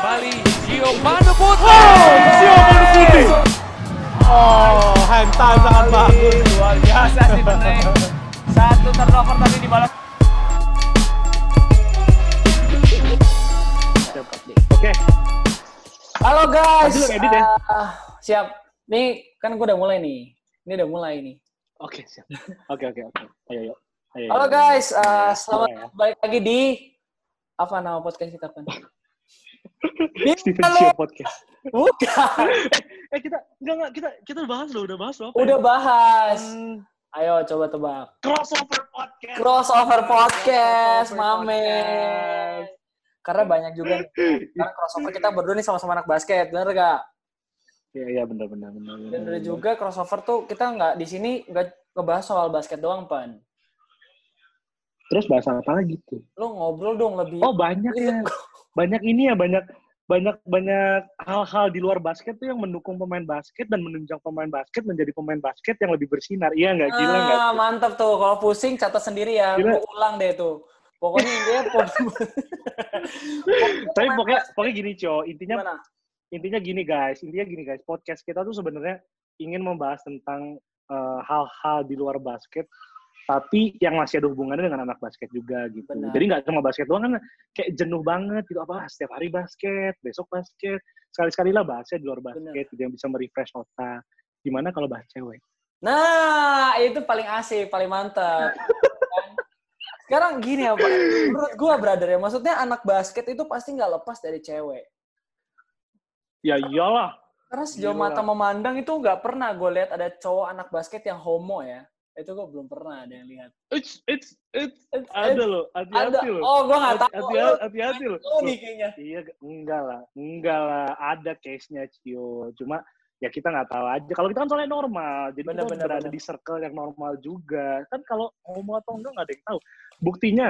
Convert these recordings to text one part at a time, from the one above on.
kembali Giovanni Putri. Siapa Putih? Oh, hantam sangat bagus. Luar biasa sih bener. Satu turnover tadi dibalas. Oke, Halo guys. Edit ya? Ah, siap. Nih kan gue udah mulai nih. Ini udah mulai nih. oke siap. Oke, oke, oke. Ayo, yuk. Ayo, Halo guys, Iya, selamat ya. balik lagi di apa nama podcast kita kan? Di Steven. Sio Podcast. Bukan. Eh kita enggak enggak kita kita udah bahas loh, udah bahas loh. Udah ya? bahas. Hmm, Ayo coba tebak. crossover podcast. Crossover podcast, Crossover Mame. podcast. Karena banyak juga nih. Karena crossover kita berdua nih sama-sama anak basket, bener gak? Iya, iya benar benar benar. Dan benar. juga crossover tuh kita nggak di sini nggak ngebahas soal basket doang, Pan. Terus bahas apa lagi tuh? Lo ngobrol dong lebih. Oh, banyak ya. Banyak ini ya, banyak banyak banyak hal-hal di luar basket tuh yang mendukung pemain basket dan menunjang pemain basket menjadi pemain basket yang lebih bersinar. Iya nggak gila nggak? Ah, mantap tuh. Kalau pusing catat sendiri ya. Gila. Gua ulang deh tuh. Pokoknya dia Tapi pokoknya pokoknya gini, Cio. Intinya gimana? intinya gini guys, intinya gini guys, podcast kita tuh sebenarnya ingin membahas tentang eh, hal-hal di luar basket, tapi yang masih ada hubungannya dengan anak basket juga gitu. Benar. Jadi nggak cuma basket doang kan, kayak jenuh banget gitu apa setiap hari basket, besok basket, sekali-sekali lah bahasnya di luar basket, gitu, yang bisa merefresh otak. Gimana kalau bahas cewek? Nah, itu paling asik, paling mantap. Sekarang gini ya, Pak. Menurut gua, brother ya, maksudnya anak basket itu pasti nggak lepas dari cewek. Ya iyalah. Karena sejauh Gila. mata memandang itu nggak pernah gue lihat ada cowok anak basket yang homo ya. Itu gue belum pernah ada yang lihat. It's it's it's It's- ada loh, ada. hati-hati loh. Oh, gue nggak tahu. Hati-hati hati-hati loh. Oh, nih kayaknya. Iya, enggak lah, enggak lah, ada case-nya Cio. Cuma ya kita nggak tahu aja. Kalau kita kan soalnya normal, jadi Bener, kita bener, berada bener. di circle yang normal juga. Kan kalau homo atau enggak nggak ada yang tahu. Buktinya,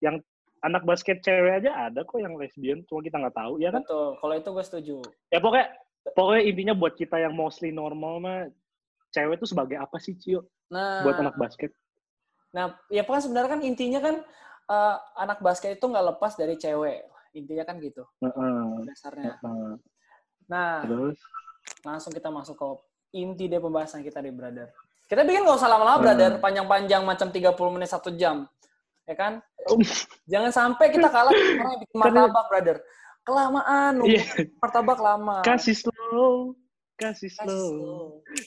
yang anak basket cewek aja ada kok yang lesbian, cuma kita nggak tahu, ya kan? Betul. Kalau itu gue setuju. Ya pokoknya, pokoknya intinya buat kita yang mostly normal mah, cewek itu sebagai apa sih Cio Nah, buat anak basket? Nah, ya kan sebenarnya kan intinya kan eh, anak basket itu nggak lepas dari cewek. Intinya kan gitu Heeh, dasarnya. heeh. Nah, Terus, langsung kita masuk ke inti deh pembahasan kita deh, brother. Kita bikin nggak usah lama-lama, brother. Panjang-panjang macam 30 menit satu jam. Ya kan? Jangan sampai kita kalah orang yang bikin martabak, brother. Kelamaan, iya, martabak lama. kasih slow, kasih slow.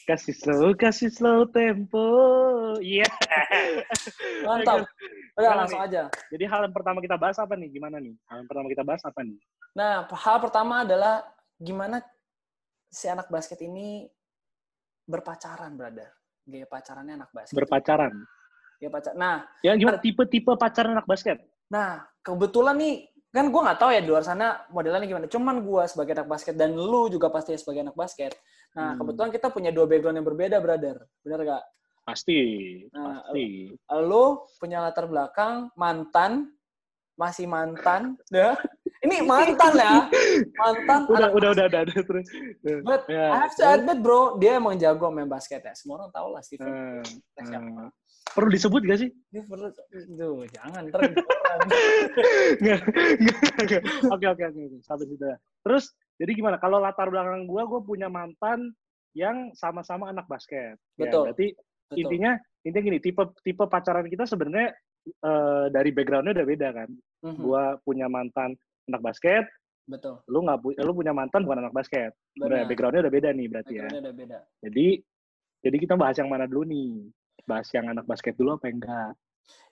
kasih slow kasih slow tempo iya Mantap. Udah, Gimana langsung nih? aja. jadi hal yang pertama kita bahas apa nih gimana nih hal yang pertama kita bahas apa nih Nah, hal pertama adalah gimana si anak basket ini berpacaran, brother. Gaya pacarannya anak basket. berpacaran Gaya pacar. Nah, ya gimana tipe-tipe pacaran anak basket nah kebetulan nih kan gue nggak tahu ya di luar sana modelannya gimana. Cuman gue sebagai anak basket dan lu juga pasti sebagai anak basket. Nah, Hmm. kebetulan kita punya dua background yang berbeda, brother. Bener gak? pasti Nah, pasti Lu punya latar belakang mantan, masih mantan, ya. Ini mantan ya, mantan. udah udah udah udah udah terus But Ya, I have to admit bro, dia emang jago main basket ya. Semua orang tahu lah Steven. Eh, Siapa? Perlu disebut gak sih Dia perlu, Duh, jangan ntar oke oke oke oke. sampai situ ya. terus jadi gimana kalau latar belakang gua gua punya mantan yang sama-sama anak basket Ya, Betul. berarti Betul. intinya intinya gini tipe tipe pacaran kita sebenarnya eh, dari backgroundnya udah beda kan Mhm, gua punya mantan anak basket Betul. lu nggak pu- lu punya mantan bukan anak basket Benar. backgroundnya udah beda nih berarti ya udah beda. jadi jadi kita bahas yang mana dulu nih bahas yang anak basket dulu apa enggak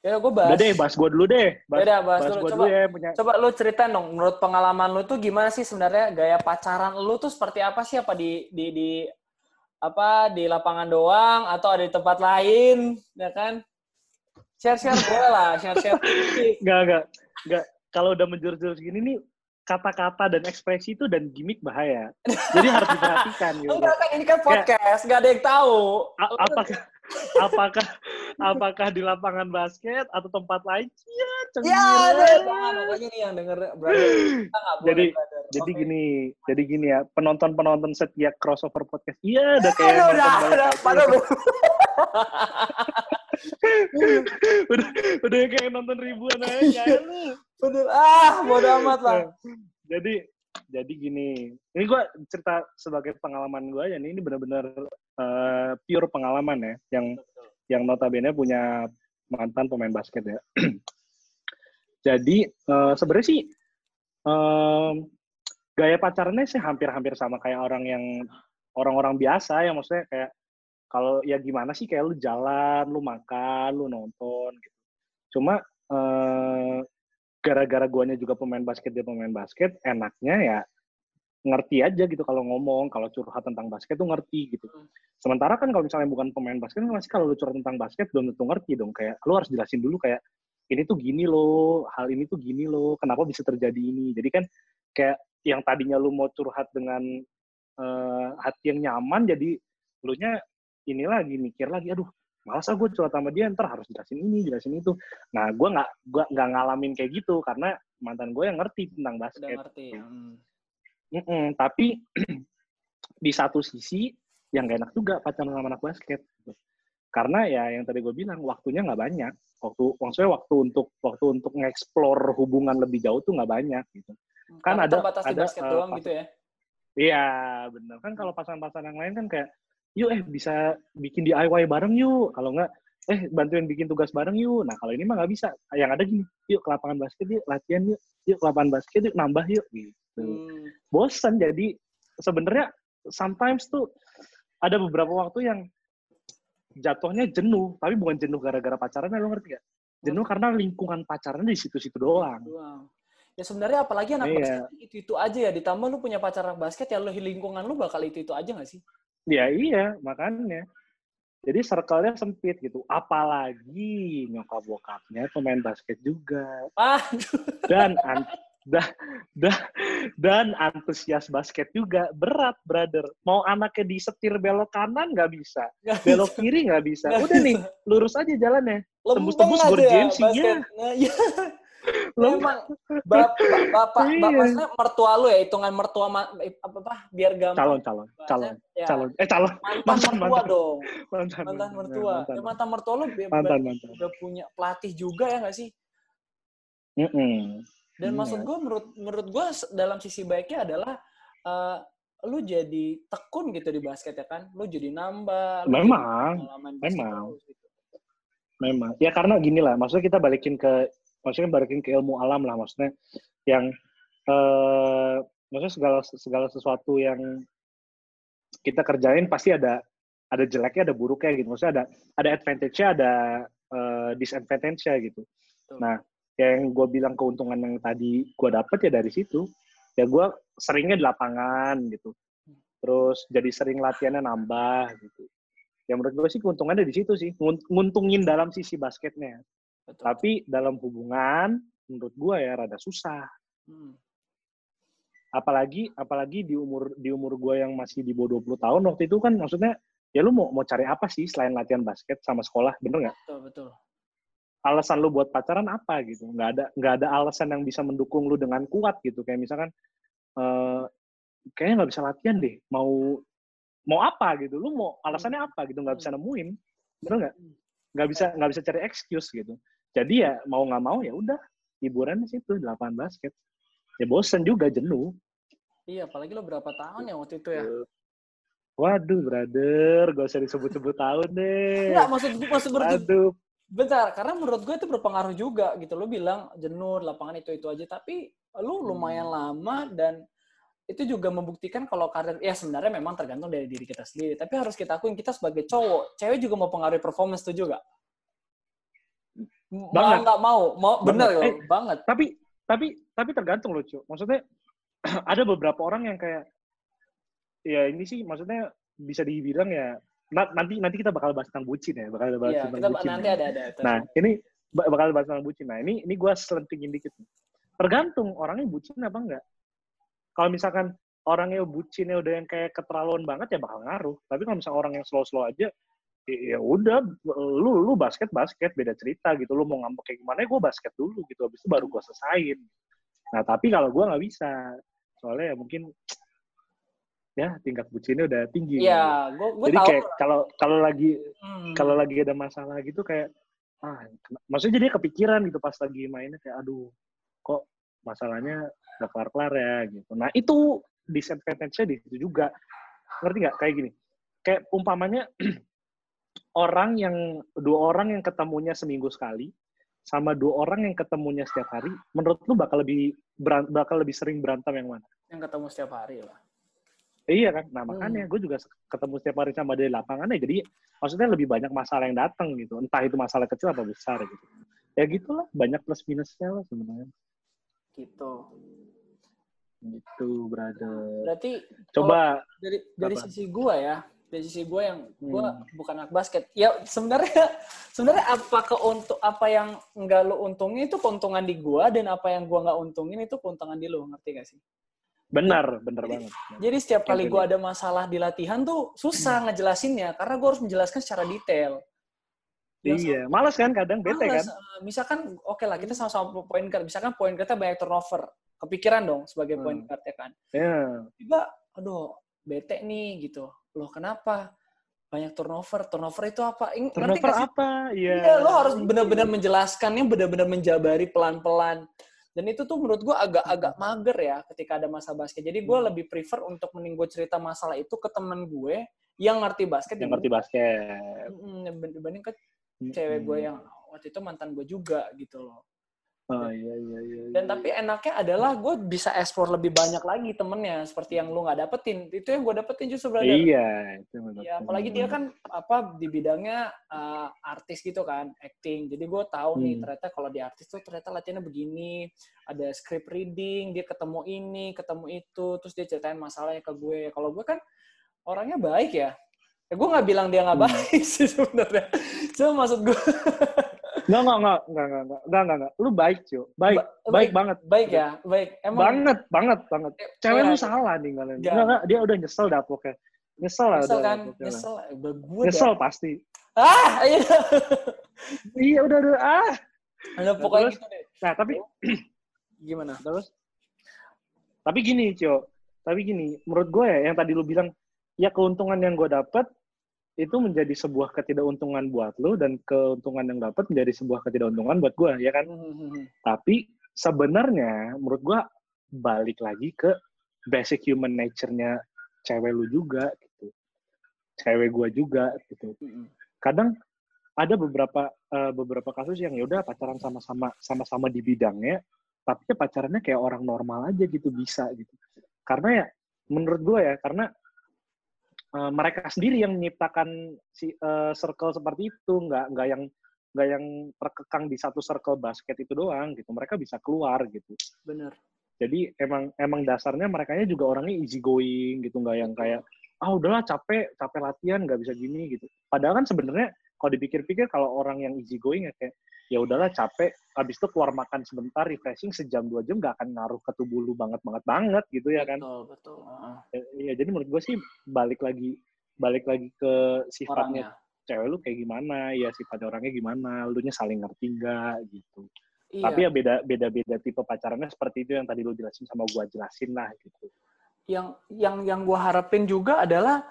Ya gue bahas. udah deh bahas gua dulu deh bahas, Beda, bahas bahas dulu. gua Coba, dulu ya punya coba lu ceritain dong, menurut pengalaman lu tuh gimana sih sebenarnya gaya pacaran lu tuh seperti apa sih? Apa di di di apa di lapangan doang atau ada di tempat lain, ya kan? Share-share boleh lah, share-share. Enggak, enggak. Enggak. Kalau udah menjurus-jurus gini nih, kata-kata dan ekspresi itu dan gimmick bahaya. Jadi harus diperhatikan gitu. Enggak kan ini kan podcast, nggak ada yang tahu. Apakah apakah apakah di lapangan basket atau tempat lain? Iya, cengir. Ya, ada jangan pokoknya nih yang denger brother. Jadi- brother. Jadi Oke. gini, jadi gini ya, penonton-penonton setiap crossover podcast. Iya, udah kayak nonton udah, udah, udah udah kayak nonton ribuan aja lu. Bener. Ah, bodo amat lah. Jadi jadi gini, ini gue cerita sebagai pengalaman gue nih, ini benar-benar uh, pure pengalaman ya, yang yang notabene punya mantan pemain basket ya. jadi uh, sebenarnya sih um, gaya pacarannya sih hampir-hampir sama kayak orang yang orang-orang biasa yang maksudnya kayak kalau ya gimana sih kayak lu jalan, lu makan, lu nonton gitu. Cuma uh, gara-gara guanya juga pemain basket dia pemain basket, enaknya ya ngerti aja gitu kalau ngomong, kalau curhat tentang basket tuh ngerti gitu. Sementara kan kalau misalnya bukan pemain basket, kan masih kalau lu curhat tentang basket belum tentu ngerti dong. Kayak lu harus jelasin dulu kayak ini tuh gini loh, hal ini tuh gini loh, kenapa bisa terjadi ini. Jadi kan kayak yang tadinya lu mau curhat dengan uh, hati yang nyaman, jadi lu nya ini lagi mikir lagi, aduh malas gue curhat sama dia, ntar harus jelasin ini, jelasin itu. Nah, gue nggak gua nggak ngalamin kayak gitu karena mantan gue yang ngerti tentang basket. Udah ngerti. Hmm. Mm -mm, tapi di satu sisi yang gak enak juga pacaran sama anak basket. Karena ya yang tadi gue bilang waktunya nggak banyak. Waktu maksudnya waktu untuk waktu untuk ngeksplor hubungan lebih jauh tuh nggak banyak gitu. Kan Karena ada terbatas di ada basket uh, doang gitu ya. Iya, bener. Kan kalau pasangan-pasangan yang lain kan kayak, yuk eh bisa bikin DIY bareng yuk. Kalau nggak, eh bantuin bikin tugas bareng yuk. Nah kalau ini mah nggak bisa. Yang ada gini, yuk ke lapangan basket yuk, latihan yuk. Yuk ke lapangan basket yuk, nambah yuk. Gitu. Hmm. Bosan jadi sebenarnya sometimes tuh ada beberapa waktu yang jatuhnya jenuh. Tapi bukan jenuh gara-gara pacarannya, lo ngerti gak? Jenuh karena lingkungan pacarannya di situ-situ doang. Wow. Ya sebenarnya apalagi anak Iya. basket itu itu aja ya. Ditambah lu punya pacar anak basket ya lu lingkungan lu bakal itu itu aja gak sih? Ya iya, makanya. Jadi circle-nya sempit gitu. Apalagi nyokap bokapnya pemain basket juga. Ah, Dan an da, da, dan antusias basket juga. Berat, brother. Mau anaknya disetir belok kanan nggak bisa. nggak Belok bisa. kiri nggak bisa. Nggak Udah nih, bisa. lurus aja jalannya. Tembus-tembus aja Gor ya James sih, iya. Memang bapak, bapak, Iya. bapak, maksudnya mertua lu ya, hitungan mertua ma- apa, apa biar gampang. Calon, calon, bahasanya. calon, Ya, calon. Eh, calon. Mantan, Mantan, mertua mantan. dong. Mantan, Mantan ya, mertua. mantan. Ya, mantan mertua lu Mantan, berarti mantan. udah punya pelatih juga ya nggak sih? Mm-mm. Dan Iya. maksud gue menurut menurut gue dalam sisi baiknya adalah eh, lu jadi tekun gitu di basket ya kan, lu jadi nambah. lu jadi Memang, basket memang. terus gitu. Memang. Ya karena gini lah, maksudnya kita balikin ke maksudnya balikin ke ilmu alam lah maksudnya yang eh maksudnya segala segala sesuatu yang kita kerjain pasti ada ada jeleknya, ada buruknya gitu. Maksudnya ada ada advantage-nya, ada eh, disadvantage-nya gitu. Nah, yang gue bilang keuntungan yang tadi gue dapet ya dari situ. Ya gue seringnya di lapangan gitu. Terus jadi sering latihannya nambah gitu. Ya menurut gue sih keuntungannya di situ sih. Ngun- Nguntungin dalam sisi basketnya. Betul. Tapi dalam hubungan, menurut gue ya rada susah. Hmm. Apalagi apalagi di umur di umur gue yang masih di bawah 20 tahun waktu itu kan maksudnya ya lu mau mau cari apa sih selain latihan basket sama sekolah, bener nggak? Betul, betul. Alasan lu buat pacaran apa gitu? Nggak ada nggak ada alasan yang bisa mendukung lu dengan kuat gitu. Kayak misalkan eh kayaknya nggak bisa latihan deh. Mau mau apa gitu? Lu mau alasannya apa gitu? Nggak bisa nemuin, bener nggak? Nggak bisa nggak bisa cari excuse gitu. Jadi ya mau nggak mau ya udah hiburan di situ di lapangan basket. Ya bosen juga jenuh. Iya, apalagi lo berapa tahun ya waktu itu ya? Waduh, brother, gak usah disebut-sebut tahun deh. Enggak, maksud gue maksud Aduh, bentar, karena menurut gue itu berpengaruh juga gitu. Lo bilang jenuh, lapangan itu-itu aja, tapi lu lumayan Hmm. lama dan itu juga membuktikan kalau karir ya sebenarnya memang tergantung dari diri kita sendiri tapi harus kita akuin kita sebagai cowok cewek juga mau pengaruhi performance tuh juga Banget. nggak mau mau bener Banget. loh Eh, banget tapi tapi tapi tergantung loh, Cu. Maksudnya ada beberapa orang yang kayak ya ini sih maksudnya bisa dibilang ya na- nanti nanti kita bakal bahas tentang bucin ya, bakal bahas Iya, tentang kita bucin. nanti ya. ada ada Nah, ini ba- bakal bahas tentang bucin. Nah, ini ini gua selentingin dikit. Tergantung orangnya bucin apa enggak. Kalau misalkan orangnya bucinnya udah yang kayak keterlaluan banget ya bakal ngaruh. Tapi kalau misalkan orang yang slow-slow aja ya udah lu lu basket basket beda cerita gitu lu mau ngambek kayak gimana gue basket dulu gitu habis itu baru gue selesain nah tapi kalau gue nggak bisa soalnya ya mungkin ya tingkat bucinnya udah tinggi Iya, gue gue jadi tahu. kayak kalau kalau lagi Hmm. kalau lagi ada masalah gitu kayak ah maksudnya jadi kepikiran gitu pas lagi mainnya kayak aduh kok masalahnya gak kelar-kelar ya gitu. Nah itu disadvantage-nya di situ juga. Ngerti nggak? Kayak gini. Kayak umpamanya orang yang dua orang yang ketemunya seminggu sekali sama dua orang yang ketemunya setiap hari, menurut lu bakal lebih beran- bakal lebih sering berantem yang mana? Yang ketemu setiap hari lah. Iya kan? Nah Hmm. makanya gue juga ketemu setiap hari sama dia di lapangan ya, jadi maksudnya lebih banyak masalah yang datang gitu. Entah itu masalah kecil atau besar gitu. Ya gitulah, banyak plus minusnya lah sebenarnya. Gitu. Gitu, brother. Berarti Coba dari dari Apa? sisi gua ya dari sisi gua yang gua Hmm. bukan anak basket ya sebenarnya sebenarnya apa keuntung apa yang enggak lu untungin itu keuntungan di gua dan apa yang gua nggak untungin itu keuntungan di lu ngerti gak sih benar, benar Jadi- banget. jadi setiap kali gua ada masalah di latihan tuh susah Hmm. ngejelasinnya karena gua harus menjelaskan secara detail Yang Iya, malas kan kadang bete Males, kan? eh, misalkan oke lah kita sama-sama point guard misalkan point guardnya banyak turnover kepikiran dong sebagai point Hmm. guard ya kan Ya. tiba aduh bete nih gitu loh kenapa banyak turnover turnover itu apa Ing- ngerti Turnover sih? apa? Iya. Iya, lo harus benar-benar menjelaskannya benar-benar menjabari pelan-pelan dan itu tuh menurut gua agak-agak mager ya ketika ada masa basket jadi gua Hmm. lebih prefer untuk mending gue cerita masalah itu ke temen gue yang ngerti basket yang ngerti basket. Dibanding ke cewek gue yang waktu itu mantan gue juga gitu loh Oh iya iya iya. dan iya. tapi enaknya adalah gue bisa explore lebih banyak lagi temennya seperti yang lu nggak dapetin itu yang gue dapetin justru brother Iya, itu ya apalagi dia kan apa di bidangnya uh, artis gitu kan acting jadi gue tahu nih Hmm. ternyata kalau di artis tuh ternyata latihannya begini ada script reading dia ketemu ini ketemu itu terus dia ceritain masalahnya ke gue kalau gue kan orangnya baik ya ya gue nggak bilang dia nggak Hmm. baik sih sebenarnya cuma maksud gue Enggak, enggak, enggak, enggak, enggak, enggak, enggak, enggak, enggak. Lu baik, cuy. Baik, Ba- baik, baik. banget. baik ya baik emang Banget, banget, banget. Eh, Cewek lu salah nih kalian. Enggak. Enggak, dia udah nyesel dah pokoknya. Nyesel lah nyesel udah. kan pokoknya. nyesel gue Nyesel pasti. ah iya Iya, udah, udah, ah. Ada pokoknya terus? gitu deh Nah, tapi gimana terus tapi gini, Cio. Tapi gini, menurut gue ya yang tadi lu bilang ya keuntungan yang gue dapat itu menjadi sebuah ketidakuntungan buat lu dan keuntungan yang dapat menjadi sebuah ketidakuntungan buat gue, ya kan? Hmm, Tapi sebenarnya menurut gua balik lagi ke basic human nature-nya cewek lu juga gitu. Cewek gua juga gitu. Kadang ada beberapa eh, beberapa kasus yang ya udah pacaran sama-sama sama-sama di bidangnya, tapi ya pacarannya kayak orang normal aja gitu bisa gitu. Karena ya menurut gua ya karena eh, mereka sendiri yang menciptakan si eh, circle seperti itu, nggak nggak yang nggak yang terkekang di satu circle basket itu doang gitu. Mereka bisa keluar gitu. bener Jadi emang emang dasarnya mereka juga orangnya easy going gitu, nggak yang kayak ah udahlah capek capek latihan nggak bisa gini gitu. Padahal kan sebenarnya kalau dipikir-pikir kalau orang yang easy going ya kayak ya udahlah capek. Habis itu keluar makan sebentar refreshing sejam dua jam nggak akan ngaruh ke tubuh lu banget banget banget gitu ya kan. Betul betul Heeh. ya jadi menurut gue sih balik lagi balik lagi ke sifatnya orangnya. cewek lu kayak gimana ya sifatnya orangnya gimana lu nya saling ngerti nggak gitu. Iya. Tapi ya beda beda beda tipe pacarannya seperti itu yang tadi lu jelasin sama gua jelasin lah gitu. Yang yang yang gue harapin juga adalah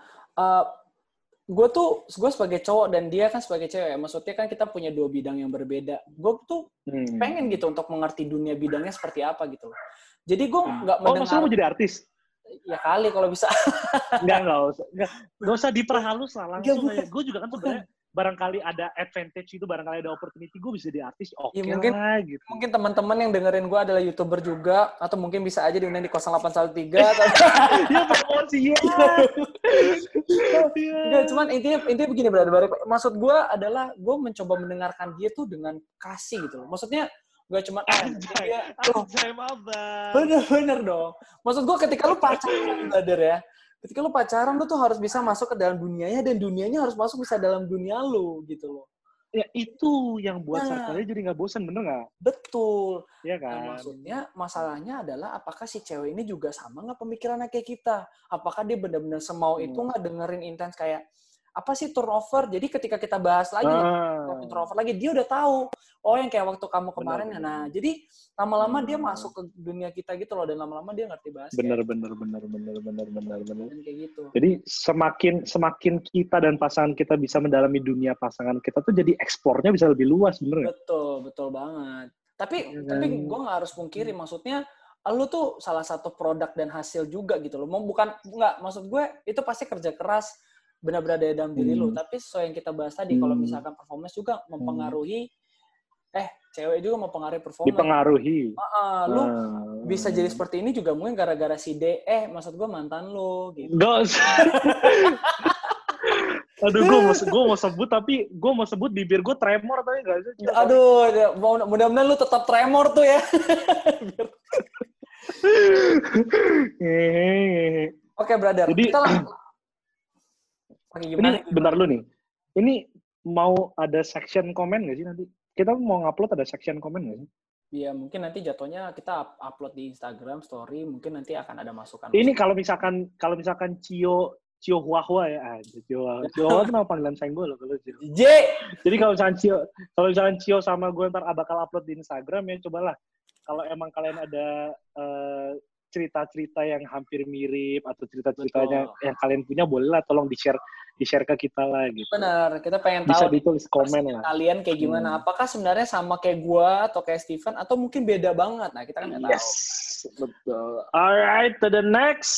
gue tuh gue sebagai cowok dan dia kan sebagai cewek maksudnya kan kita punya dua bidang yang berbeda. Gue tuh Hmm. pengen gitu untuk mengerti dunia bidangnya seperti apa gitu loh. Jadi gue nggak oh maksudnya mendengar mau jadi artis? Ya kali kalau bisa. Enggak, enggak usah. Enggak usah diperhalus lah. Langsung gue juga kan sebenarnya barangkali ada advantage itu, barangkali ada opportunity, gue bisa jadi artis, oke Ya, mungkin- lah gitu. mungkin teman-teman yang dengerin gue adalah youtuber juga atau mungkin bisa aja diundang di 0813 atau ya promosi ya. Iya. Enggak, cuman intinya intinya begini berarti maksud gue adalah gue mencoba mendengarkan dia tuh dengan kasih gitu loh maksudnya gak cuma ah, dia Anjay, abang. bener-bener dong maksud gue ketika lu pacaran brother ya ketika lu pacaran lu tuh harus bisa masuk ke dalam dunianya dan dunianya harus masuk bisa dalam dunia lu gitu loh Ya itu yang buat Nah. circle jadi nggak bosan, bener nggak? betul Iya Nah, kan? maksudnya masalahnya adalah apakah si cewek ini juga sama nggak pemikirannya kayak kita? Apakah dia benar-benar semau itu Hmm. nggak dengerin intens kayak apa sih turnover? Jadi ketika kita bahas lagi Ah. turnover lagi, dia udah tahu. Oh yang kayak waktu kamu kemarin ya. Benar, Nah benar. jadi lama-lama dia Hmm. masuk ke dunia kita gitu loh dan lama-lama dia ngerti basket. Bener, bener, bener, bener, bener, bener, bener. Dan kayak gitu. Jadi semakin semakin kita dan pasangan kita bisa mendalami dunia pasangan kita tuh jadi eksplornya bisa lebih luas, bener? Betul betul banget. Tapi Iya tapi gue nggak harus pungkiri, maksudnya lu tuh salah satu produk dan hasil juga gitu loh. Bukan nggak maksud gue itu pasti kerja keras benar-benar dari dalam diri lu. Hmm. Tapi sesuai yang kita bahas tadi, kalau Hmm. misalkan performance juga mempengaruhi, eh cewek juga mempengaruhi performance. Dipengaruhi. Ah, lu Ah. bisa jadi seperti ini juga mungkin gara-gara si D, eh maksud gue mantan lu gitu. Gak usah. Aduh, gue mau, gue mau sebut tapi gue mau sebut bibir gue tremor tapi gak sih. Aduh, mau- mudah-mudahan lu tetap tremor tuh ya. Oke, brother. Jadi- kita lang- Oke, Ini bentar lu nih. Ini mau ada section komen gak sih nanti? Kita mau ngupload ada section komen gak sih? Ya, mungkin nanti jatuhnya kita up- upload di Instagram story, mungkin nanti akan ada masukan. Ini kalau misalkan kalau misalkan Cio Cio Hua Hua ya, ah, Cio Hua Cio Hua itu nama panggilan gue loh kalau Cio. J. Jadi kalau misalkan Cio, kalau misalkan Cio sama gue ntar bakal upload di Instagram ya cobalah. Kalau emang kalian ada eh, cerita-cerita yang hampir mirip atau cerita-ceritanya yang kalian punya bolehlah tolong di-share di-share ke kita lah gitu. Benar, kita pengen Bisa tahu nih, ditulis komen lah. kalian kayak gimana. Hmm. Apakah sebenarnya sama kayak gua atau kayak Steven atau mungkin beda banget? Nah, kita kan nggak Yes, tahu. betul. Alright, to the next.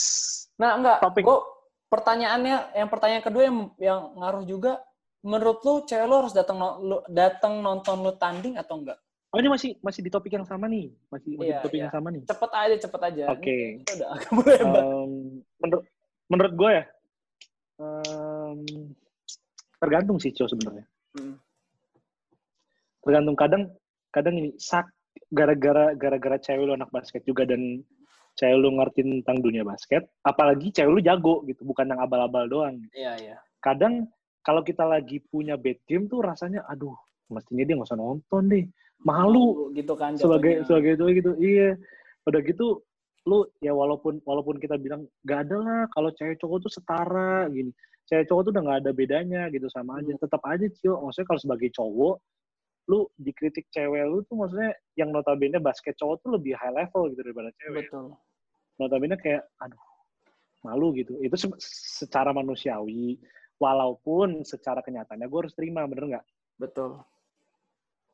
Nah, enggak. Topik. Gua pertanyaannya yang pertanyaan kedua yang yang ngaruh juga menurut lu cewek lu harus datang lu datang nonton lu tanding atau enggak? Oh ini masih masih di topik yang sama nih, masih masih Iya, di topik iya. yang sama nih. Cepet aja, cepet aja. Oke. Ini udah hebat. Em, menurut menurut gue ya, em, tergantung sih Cio sebenarnya. Hmm. Tergantung kadang kadang ini sak gara-gara gara-gara cewek lu anak basket juga dan cewek lu ngerti tentang dunia basket, apalagi cewek lu jago gitu, bukan yang abal-abal doang. Iya, iya. Kadang kalau kita lagi punya bad game tuh rasanya, aduh, mestinya dia nggak usah nonton deh, malu. gitu kan sebagai jatuhnya. sebagai itu gitu iya udah gitu lu ya walaupun walaupun kita bilang gak ada lah kalau cewek cowok tuh setara gini. Cewek cowok tuh udah nggak ada bedanya gitu sama aja. Hmm. tetap aja cio maksudnya kalau sebagai cowok lu dikritik cewek lu tuh maksudnya yang notabene basket cowok tuh lebih high level gitu daripada cewek. Betul. notabene kayak aduh malu gitu. Itu se- secara manusiawi walaupun secara kenyataannya gue harus terima bener nggak? Betul.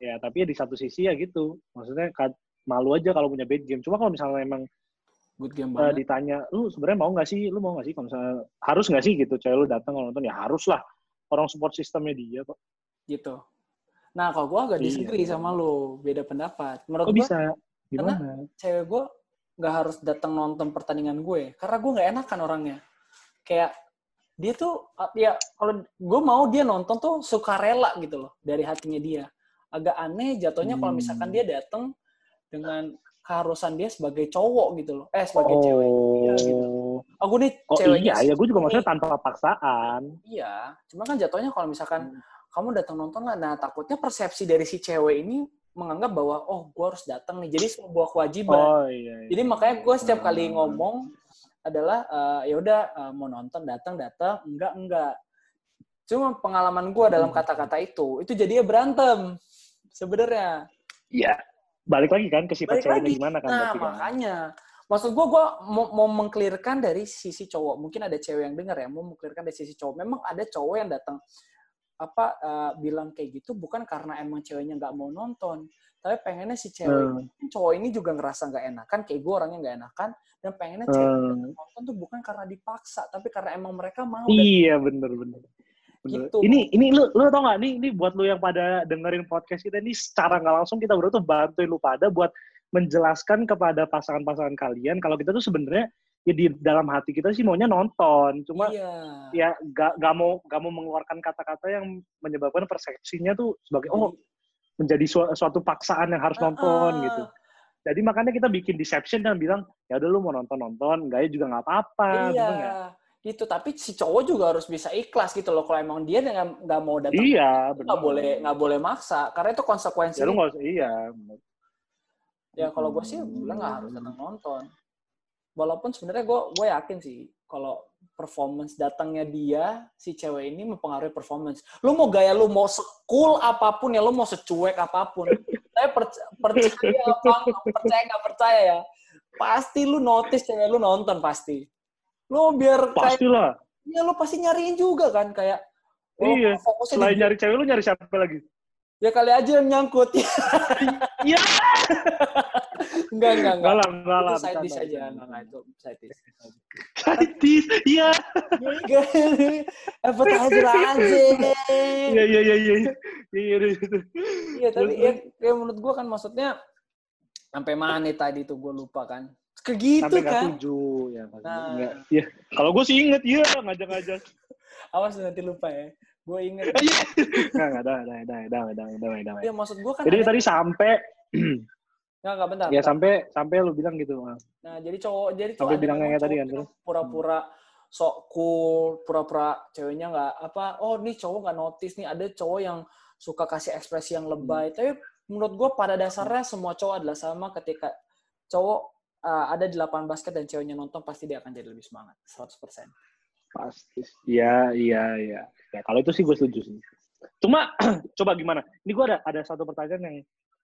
ya tapi ya di satu sisi ya gitu. Maksudnya malu aja kalau punya bad game. Cuma kalau misalnya emang Good game eh, banget. ditanya lu sebenarnya mau nggak sih? Lu mau nggak sih? Kalau misalnya harus nggak sih? Gitu cewek lu datang kalau nonton. Ya harus lah. Orang support sistemnya dia kok. Gitu. Nah, kalau gua agak Iya. disagree sama lu, beda pendapat. Menurut gua bisa? Gimana? cewek gue nggak harus datang nonton pertandingan gue. Karena gue nggak enakan orangnya. Kayak dia tuh uh, ya kalau gue mau dia nonton tuh sukarela gitu loh dari hatinya dia. Agak aneh jatuhnya kalau misalkan Hmm. dia datang dengan keharusan dia sebagai cowok gitu loh eh sebagai cewek Iya, gitu. oh aku nih oh ceweknya iya ya gue juga maksudnya tanpa paksaan iya cuma kan jatuhnya kalau misalkan Hmm. kamu datang nonton lah nah takutnya persepsi dari si cewek ini menganggap bahwa oh gue harus datang nih jadi sebuah kewajiban oh iya, iya. Jadi makanya gue setiap kali Hmm. ngomong adalah eh, ya udah eh, mau nonton datang datang enggak enggak. Cuma pengalaman gue dalam Hmm. kata-kata itu itu jadinya berantem sebenarnya. Iya. Balik lagi kan ke sifat Balik ceweknya lagi. gimana kan Nah kan? makanya maksud gue gue mau, mau mengklirkan dari sisi cowok. Mungkin ada cewek yang dengar ya mau mengklirkan dari sisi cowok. Memang ada cowok yang datang apa eh, bilang kayak gitu bukan karena emang ceweknya nggak mau nonton, tapi pengennya si cewek Hmm. cowok ini juga ngerasa nggak enakan kayak gue orangnya nggak enakan dan pengennya cewek Hmm. nonton tuh bukan karena dipaksa tapi karena emang mereka mau Iya bener bener. Bener. Gitu. Ini ini lu lu tau gak nih ini buat lu yang pada dengerin podcast kita ini secara nggak langsung kita berdua tuh bantuin lu pada buat menjelaskan kepada pasangan-pasangan kalian kalau kita tuh sebenarnya ya di dalam hati kita sih maunya nonton cuma iya ya gak, gak mau gak mau mengeluarkan kata-kata yang menyebabkan persepsinya tuh sebagai oh menjadi su- suatu paksaan yang harus nonton Ah, gitu. Jadi makanya kita bikin deception dan bilang ya udah lu mau nonton nonton, enggak ya juga nggak apa-apa, bener nggak? iya gitu. Tapi si cowok juga harus bisa ikhlas gitu loh kalau emang dia nggak nggak mau datang Iya, nggak boleh nggak boleh maksa. Karena itu konsekuensi Ya lu usah, iya. bener. ya kalau gue sih bilang nggak harus datang nonton. Walaupun sebenarnya gue gue yakin sih kalau performance datangnya dia si cewek ini mempengaruhi performance. Lu mau gaya lu mau sekul apa pun ya lu mau secuek apa pun saya perc- percaya apa nggak percaya nggak percaya ya pasti lu notice cewek lu nonton pasti lu biar kayak Pastilah. ya lu pasti nyariin juga kan kayak oh, Iya. Selain nyari cewek lu nyari siapa lagi? Ya kali aja yang nyangkut. Iya. enggak, enggak, Enggak enggak. lah, enggak lah. Itu side dish aja. Enggak, enggak, itu side dish. Side dish, iya. Enggak, appetizer aja. Iya, iya, iya, iya. Iya, iya, iya. Iya, tapi ya, menurut gua kan maksudnya sampai mana tadi tuh gua lupa kan. Kayak gitu Sampai kan. tujuh. Ya, Nah. enggak. Iya. Kalau gue sih inget, iya. Ngajak-ngajak. Awas nanti lupa ya. Gue inget. Iya. Enggak, enggak, ada, ada, ada, ada, ada. Iya, maksud gua kan Jadi ada- tadi sampai, Enggak, enggak bentar. ya bentar. sampai, sampai lu bilang gitu. Nah, jadi cowok jadi tuh Sampai bilangnya kayak tadi cowok kan, pura-pura sok cool, pura-pura ceweknya nggak apa, oh nih cowok nggak notice nih, ada cowok yang suka kasih ekspresi yang lebay. Hmm. Tapi menurut gue pada dasarnya semua cowok adalah sama ketika cowok uh, ada di lapangan basket dan ceweknya nonton pasti dia akan jadi lebih semangat, 100%. Pasti. Iya, iya, iya. Ya, kalau itu sih gue setuju sih. Cuma, coba gimana? Ini gue ada ada satu pertanyaan yang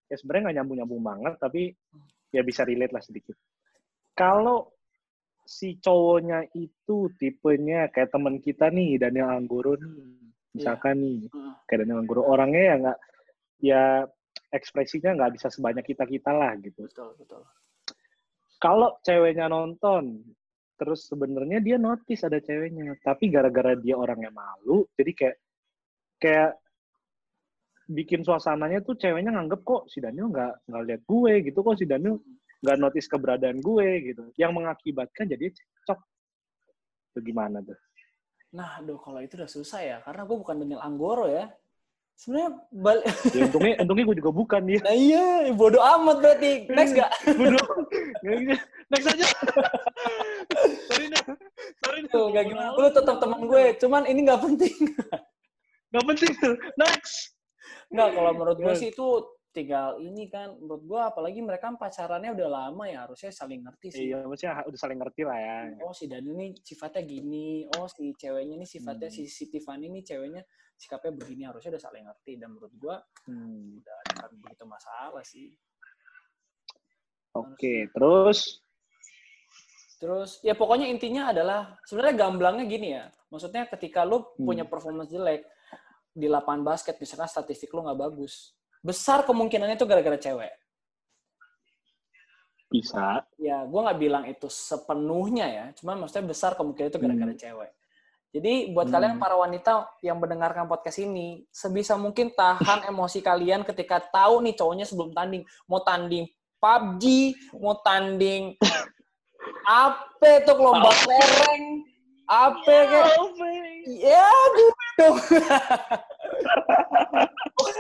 ya sebenarnya nggak nyambung-nyambung banget, tapi ya bisa relate lah sedikit. Kalau si cowoknya itu tipenya kayak teman kita nih, Daniel Anggoro nih, misalkan nih, Heeh. kayak Daniel Anggoro, orangnya ya nggak, ya ekspresinya nggak bisa sebanyak kita-kita lah gitu. Betul, betul. Kalau ceweknya nonton terus sebenarnya dia notice ada ceweknya tapi gara-gara dia orangnya malu jadi kayak kayak bikin suasananya tuh ceweknya nganggep kok si Daniel nggak nggak lihat gue gitu? Kok si Daniel nggak notice keberadaan gue? gitu. Yang mengakibatkan jadi cocok itu gimana tuh? Nah, aduh kalau itu udah susah ya, karena gue bukan Daniel Anggoro ya. Sebenarnya balik. ya, untungnya untungnya gue juga bukan dia Nah iya, bodoh amat berarti. Next gak? bodoh next aja sorry nih sorry nih Tuh, gak gimana. Lu tetap teman gue, cuman ini nggak penting. nggak penting tuh next Nggak, kalau menurut gue sih itu tinggal ini kan. Menurut gue apalagi mereka pacarannya udah lama ya, harusnya saling ngerti sih. iya maksudnya udah saling ngerti lah ya Oh si Daniel ini sifatnya gini, oh si ceweknya ini sifatnya, Hmm. si, si Tiffany ini ceweknya sikapnya begini, harusnya udah saling ngerti. Dan menurut gue Hmm. udah bukan begitu masalah sih. Oke, terus Terus ya pokoknya intinya adalah sebenarnya gamblangnya gini ya. Maksudnya ketika lu Hmm. punya performance jelek di lapangan basket misalkan statistik lu nggak bagus, besar kemungkinannya itu gara-gara cewek. bisa. Ya, gua nggak bilang itu sepenuhnya ya. Cuma maksudnya besar kemungkinan itu gara-gara Hmm. cewek. Jadi buat Hmm. kalian para wanita yang mendengarkan podcast ini, sebisa mungkin tahan emosi kalian ketika tahu nih cowoknya sebelum tanding mau tanding PUBG, mau tanding apa tuh lomba lereng, apa kayak ya gitu.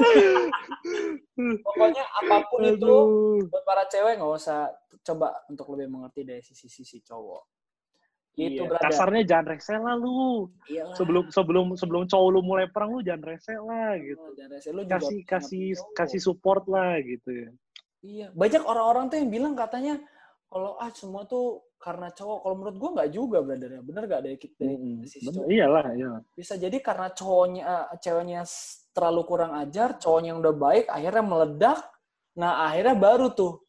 Pokoknya apa pun itu buat para cewek nggak usah coba untuk lebih mengerti dari sisi-sisi cowok. Gitu, Iya, brother. kasarnya jangan rese lah lu. Iyalah. Sebelum sebelum sebelum cowok lu mulai perang lu jangan rese lah gitu. Oh, jangan rese. Lu juga Kasih kasih cowok. kasih support lah gitu ya. Iya, banyak orang-orang tuh yang bilang katanya kalau ah semua tuh karena cowok. Kalau menurut gua nggak juga, brother. ya. Bener nggak dari kita dari Mm-mm. sisi cowok? Iyalah, iya. Bisa jadi karena cowoknya, eh, ceweknya terlalu kurang ajar, cowoknya yang udah baik, akhirnya meledak. Nah, akhirnya baru tuh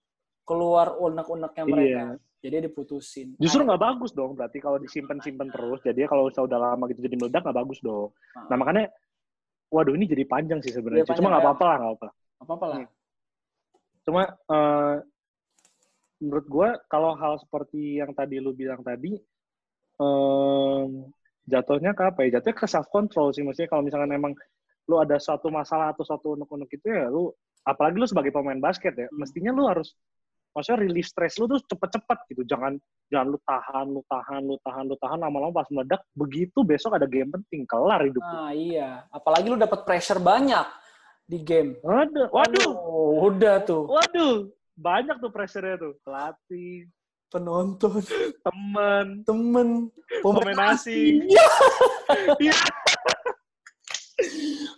keluar unek-uneknya mereka. Iya. Jadi diputusin. Justru nggak bagus dong berarti kalau disimpan-simpan terus. Jadi kalau udah lama gitu jadi meledak nggak bagus dong. Ah. Nah makanya, waduh ini jadi panjang sih sebenarnya. Iya, Cuma nggak ya. apa-apa lah, nggak apa-apa. apa-apa lah. Cuma eh, menurut gue kalau hal seperti yang tadi lu bilang tadi, em, jatuhnya ke apa ya? Jatuhnya ke self control sih. Maksudnya kalau misalkan emang lu ada suatu masalah atau suatu unek-unek itu ya lu, apalagi lu sebagai pemain basket ya, Hmm. mestinya lu harus maksudnya relief stress lu tuh cepet-cepet gitu. Jangan jangan lu tahan, lu tahan, lu tahan, lu tahan lama-lama pas meledak begitu besok ada game penting kelar hidup. lu. Nah, iya. Apalagi lu dapat pressure banyak di game. Waduh, waduh, Oh, udah tuh. waduh. Banyak tuh pressure-nya tuh. Pelatih, Penonton, temen, temen, pemain asing. Iya.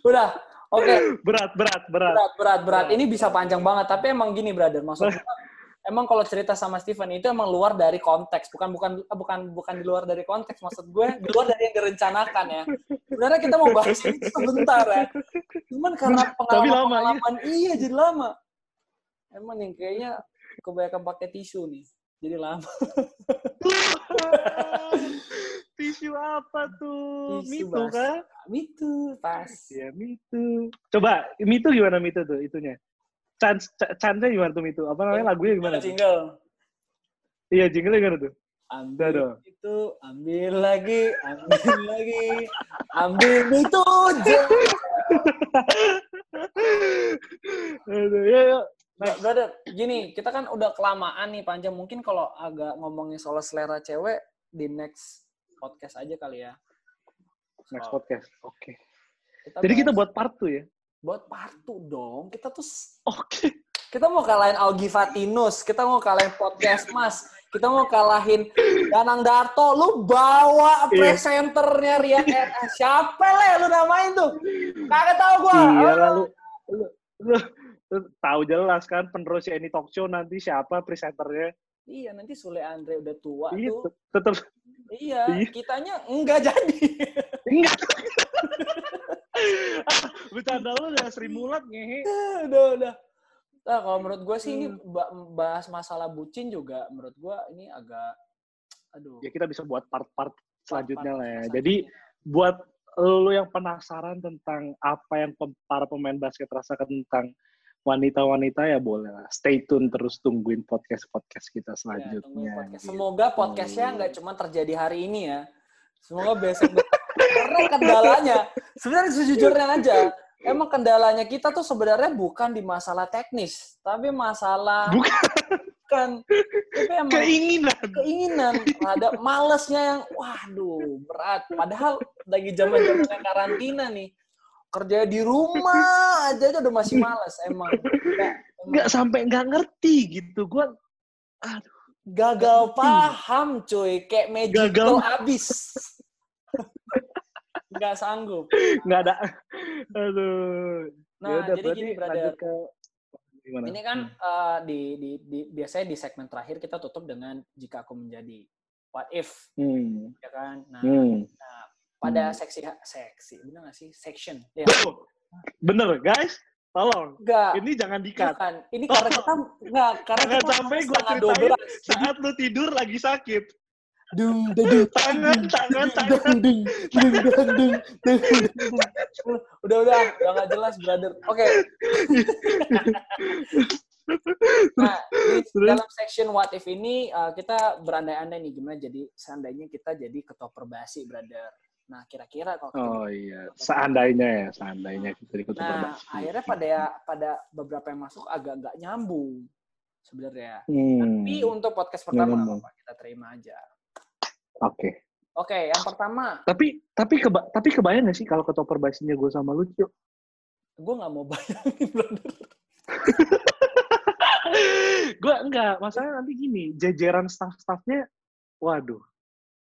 Udah. Oke, Berat, berat, berat. berat, berat, berat. Ini bisa panjang banget. Tapi emang gini, brother. Maksudnya, emang kalau cerita sama Steven itu emang luar dari konteks. Bukan, bukan, bukan, bukan di luar dari konteks. Maksud gue, di luar dari yang direncanakan ya. Sebenarnya kita mau bahas ini sebentar ya. Cuman karena Tapi lama, iya. pengalaman-pengalaman, iya jadi lama. Emang nih, kayaknya kebanyakan pakai tisu nih. Jadi lama. Tisu apa tuh? Tisu Mitu kah? Mitu pas. Ya, Mitu. Coba, Mitu gimana Mitu tuh itunya? Chance, chance gimana tuh Mitu? Apa namanya lagunya gimana? Jingle. Iya, jingle gimana tuh? Ambil dong. itu, ambil lagi, ambil lagi, ambil itu. Aduh, ya, ya. Nah, brother, gini, kita kan udah kelamaan nih panjang. Mungkin kalau agak ngomongin soal selera cewek di next podcast aja kali ya. Next Soal- podcast. Oke. kita Jadi kita buat part 2 ya? buat partu dong. Kita tuh Oke. kita mau kalahin Augie Fatinus, kita mau kalahin podcast Mas, kita mau kalahin Danang Darto, lu bawa Iya. presenternya Rian eh, siapa le lu namain tuh? Kagak tahu gua. Iya lalu lu, lu, tahu jelas kan penerus ini talk show nanti siapa presenternya? Iya, nanti Sule Andre udah tua Iya, tuh. tetap Iya, Iya. kitanya enggak jadi. enggak. Bercanda lu udah Sri Mulat ngehe. udah, udah. Nah, kalau menurut gue sih ini Hmm. ba- bahas masalah bucin juga menurut gue ini agak aduh. Ya kita bisa buat part-part selanjutnya lah ya. selanjutnya. Jadi buat lu yang penasaran tentang apa yang para pemain basket rasakan tentang wanita-wanita ya boleh lah. Stay tune terus tungguin podcast-podcast kita Ya, tungguin selanjutnya. podcast. gitu. Semoga podcastnya nggak cuma terjadi hari ini ya. Semoga besok karena kendalanya sebenarnya sejujurnya aja emang kendalanya kita tuh sebenarnya bukan di masalah teknis tapi masalah Bukan bukan tapi emang keinginan. keinginan ada malesnya yang waduh berat padahal lagi zaman zaman karantina nih kerja di rumah aja aja udah masih males emang Nggak, sampai nggak ngerti gitu. Gua aduh, gagal paham cuy kayak magical Gagal. abis nggak sanggup nggak ada. Aduh. nah Yaudah, jadi gini brother ke gimana? ini kan eh, di, di, di biasanya di segmen terakhir kita tutup dengan jika aku menjadi what if Hmm. ya kan nah Hmm. Pada Hmm. seksi seksi bener nggak sih section ya. Bener, guys. Tolong. enggak Ini jangan dikat. bukan ini karena kita enggak karena Jangan kita sampai gue setengah ceritain 12. saat lu tidur lagi sakit. dung dung Tangan, tangan, tangan. dung dung dung dung udah udah udah nggak jelas brother oke nah di dalam section what if ini uh, kita berandai-andai nih gimana jadi seandainya kita jadi ketua perbasi brother nah kira-kira kalau kita Oh iya, seandainya ya, seandainya kita ikut nah akhirnya pada pada beberapa yang masuk agak nggak nyambung sebenarnya Hmm. tapi untuk podcast pertama apa kita terima aja Oke. oke yang pertama Tapi tapi keba tapi kebayang gak sih kalau ketua perbasinya gue sama lu, Cuk? gue nggak mau bayangin brother gue enggak, masalahnya nanti gini, jajaran staff-staffnya, waduh,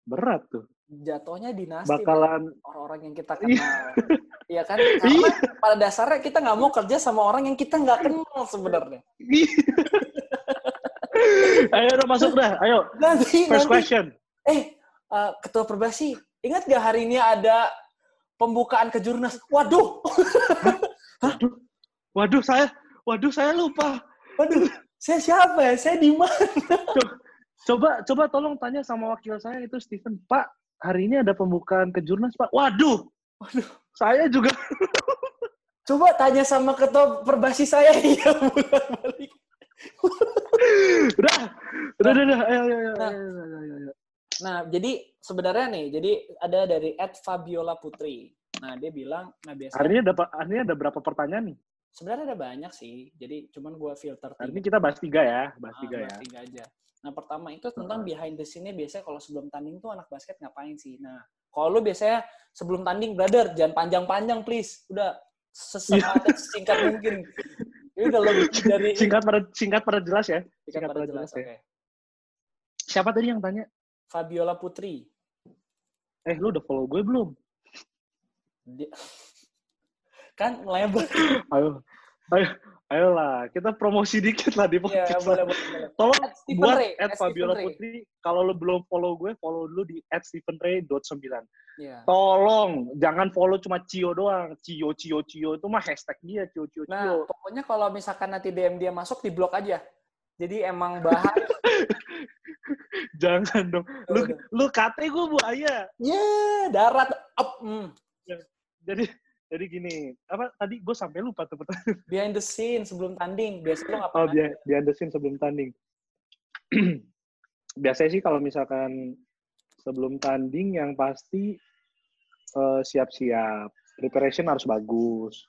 berat tuh. Jatuhnya dinasti Bakalan, orang-orang yang kita Iya. kenal. Iya kan? Karena pada dasarnya kita nggak mau kerja sama orang yang kita nggak kenal sebenarnya. ayo udah masuk dah, ayo. Nanti, First nanti question. eh eh, ketua perbasi, ingat gak hari ini ada pembukaan kejurnas? Waduh, Waduh, waduh saya, waduh saya lupa. waduh, saya siapa ya? Saya di mana? Coba, coba tolong tanya sama wakil saya itu Steven. Pak, hari ini ada pembukaan kejurnas, Pak. Waduh, Waduh, saya juga. coba tanya sama ketua perbasi saya ya balik. udah, udah, udah, udah. Ayo, ayo, ayo, Nah. ayo, ayo, ayo, ayo. Nah, jadi sebenarnya nih, jadi ada dari Ed Fabiola Putri. Nah, dia bilang, nah biasanya Hari ini ada, hari ini ada berapa pertanyaan nih? sebenarnya ada banyak sih. Jadi cuman gua filter Hari ini kita bahas tiga ya, bahas Ah, tiga ya. bahas tiga aja. Nah, pertama itu tentang behind the scene-nya biasanya kalau sebelum tanding tuh anak basket ngapain sih? Nah, kalau lu biasanya sebelum tanding, brother, jangan panjang-panjang, please. Udah sesingkat singkat mungkin. Ini udah lebih dari Singkat pada singkat pada jelas ya. singkat singkat pada pada jelas. jelas ya. Oke. Siapa tadi yang tanya? Fabiola Putri. Eh, lu udah follow gue belum? Dia- kan lebar. Ayo, ayo, ayolah. Kita promosi dikit lah di Iya, podcast. boleh, boleh, boleh. Tolong At Stephen buat Ray, at Fabiola Stephen Ray. Putri. Kalau lu belum follow gue, follow dulu di at stephenray.9. Iya. Tolong, jangan follow cuma Cio doang. Cio, Cio, Cio. Itu mah hashtag dia, Cio, Cio, Cio. Nah, pokoknya kalau misalkan nanti DM dia masuk, di blok aja. Jadi emang bahaya. Jangan dong. Lu, lu kate gue buaya. Ya, darat up. Hmm. jadi jadi gini apa tadi gue sampai lupa tuh pertanyaan. Behind the scene sebelum tanding, biasa lu oh ngapain? aja? dia behind the scene sebelum tanding. Biasanya sih kalau misalkan sebelum tanding yang pasti eh, siap-siap. Preparation harus bagus.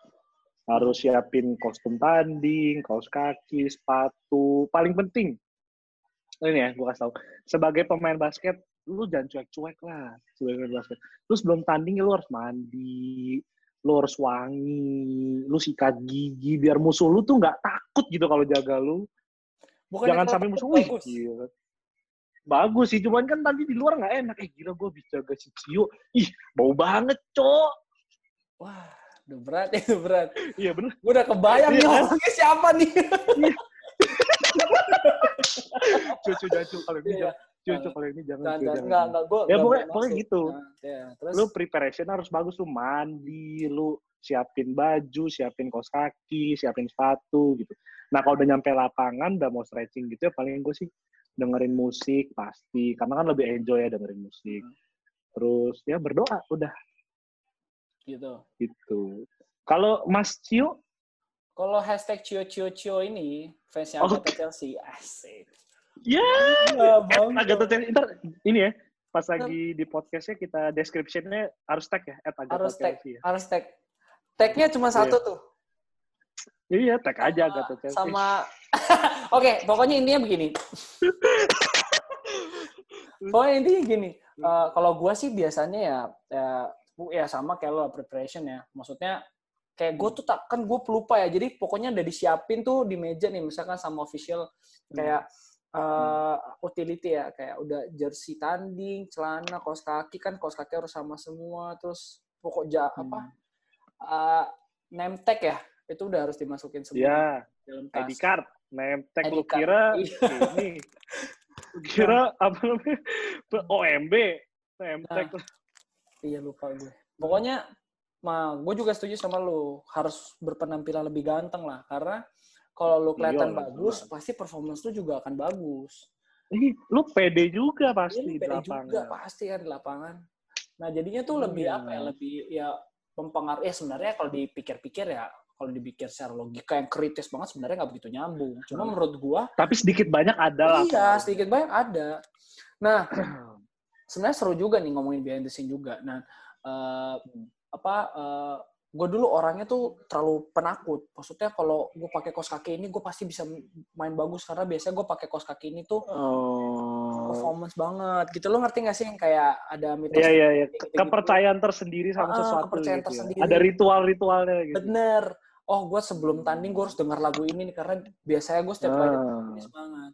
Harus siapin kostum tanding kaos kaki sepatu. Paling penting ini ya gue kasih tau. Sebagai pemain basket lu jangan cuek-cuek lah. Sebagai pemain basket. Lu sebelum tanding lu harus mandi lu harus wangi lu sikat gigi biar musuh lu tuh nggak takut gitu kalau jaga lu. Bukannya jangan sampai musuh wih bagus. gila. bagus sih cuman kan nanti di luar nggak enak. Eh gila gue bisa jaga si Cio. Ih bau banget cok. Wah, udah berat ya, udah berat. iya bener. Gue udah kebayang nih Iya. orangnya siapa nih. cucu jangan cu kalau ini Iya. jangan cucu kalau ini jangan cu, enggak, jangan. enggak, enggak. Gue Ya, pokoknya- pokoknya gitu. ya, terus lu preparation harus bagus lu mandi lu siapin baju siapin kaos kaki siapin sepatu gitu nah kalau udah nyampe lapangan udah mau stretching gitu ya paling gue sih dengerin musik pasti karena kan lebih enjoy ya dengerin musik terus ya berdoa udah gitu. gitu kalau Mas Cio Kalau hashtag Cio Cio Cio ini fansnya. Agatha Chelsea, asik. Ya Ya, eh, bang. Agatha Chelsea ntar ini ya pas lagi di podcastnya kita descriptionnya harus tag ya at Agatha Harus tag, Chelsea ya. harus tag. Tagnya cuma Iya. satu tuh. iya tag aja Sama- Agatha Chelsea Sama, oke, pokoknya intinya begini. pokoknya intinya gini. eh, kalau gue sih biasanya ya, ya, ya sama kayak lo preparation ya. Maksudnya kayak gue tuh tak kan gue pelupa ya. Jadi pokoknya udah disiapin tuh di meja nih, misalkan sama official kayak eh, utility ya, kayak udah jersey tanding, celana, kaos kaki kan kaos kaki harus sama semua. Terus pokok ja, apa eh, name tag ya, itu udah harus dimasukin semua ya dalam tas. ID card, name tag ID lu card. kira Iya. ini. Kira apa namanya? OMB, name tag. Iya lupa gue. Pokoknya, mah gue juga setuju sama lu harus berpenampilan lebih ganteng lah karena kalau lu kelihatan Iyalah, bagus, pasti performance lu juga akan bagus. Ih, lu pede juga Iya, pasti di pede lapangan. juga pasti kan di lapangan. Nah jadinya tuh lebih Iya. apa ya? Lebih ya mempengaruhi. Ya sebenarnya kalau dipikir-pikir ya, kalau dipikir secara logika yang kritis banget sebenarnya nggak begitu nyambung. Cuma Hmm. menurut gua, Tapi sedikit banyak ada lah. iya sedikit banyak ada. Nah sebenarnya seru juga nih ngomongin behind the scene juga. Nah, eh, apa gue dulu orangnya tuh terlalu penakut. Maksudnya kalau gue pakai kaos kaki ini gue pasti bisa main bagus karena biasanya gue pakai kaos kaki ini tuh Oh. performance banget. Gitu lo ngerti gak sih yang kayak ada mitos Iya iya iya. gitu-gitu. Kepercayaan tersendiri sama Ah, sesuatu kepercayaan gitu ya. tersendiri. Ada ritual-ritualnya gitu. Bener. Oh, gue sebelum tanding gue harus denger lagu ini nih karena biasanya gue setiap kali Ah. semangat.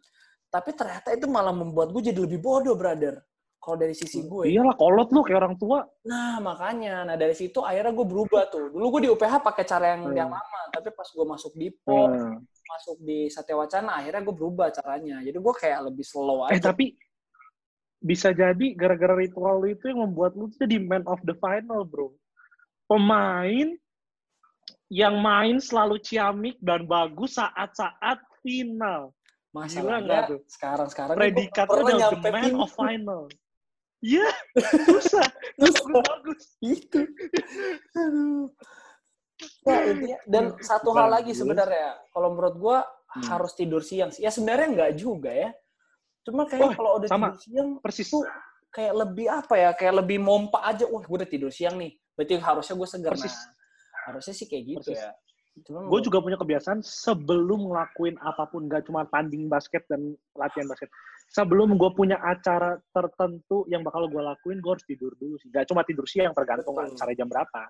Tapi ternyata itu malah membuat gue jadi lebih bodoh, brother. Kalau dari sisi gue. Iyalah kolot lu kayak orang tua. Nah, makanya. Nah, dari situ akhirnya gue berubah tuh. Dulu gue di UPH pakai cara yang Hmm. yang lama, tapi pas gue masuk di PON, Hmm. masuk di Satya Wacana, akhirnya gue berubah caranya. Jadi gue kayak lebih slow Eh aja. tapi bisa jadi gara-gara ritual lu itu yang membuat lu jadi man of the final, bro. Pemain yang main selalu ciamik dan bagus saat-saat final. Masalahnya nih gua Predikatnya udah the man final. of final. Iya, susah. Bagus, bagus. Itu. Aduh. Ya, intinya, dan satu hal lagi sebenarnya, kalau menurut gue Hmm. harus tidur siang sih. Ya sebenarnya nggak juga ya. Cuma kayak Oh, kalau udah sama. tidur siang, Persis. tuh kayak lebih apa ya kayak lebih mompa aja wah gue udah tidur siang nih berarti harusnya gue segar Persis. nah harusnya sih kayak gitu Persis. ya Gue juga punya kebiasaan sebelum ngelakuin apa pun, gak cuma tanding basket dan latihan basket. Sebelum gue punya acara tertentu yang bakal gue lakuin, gue harus tidur dulu sih. Gak cuma tidur siang, tergantung Betul. acara jam berapa.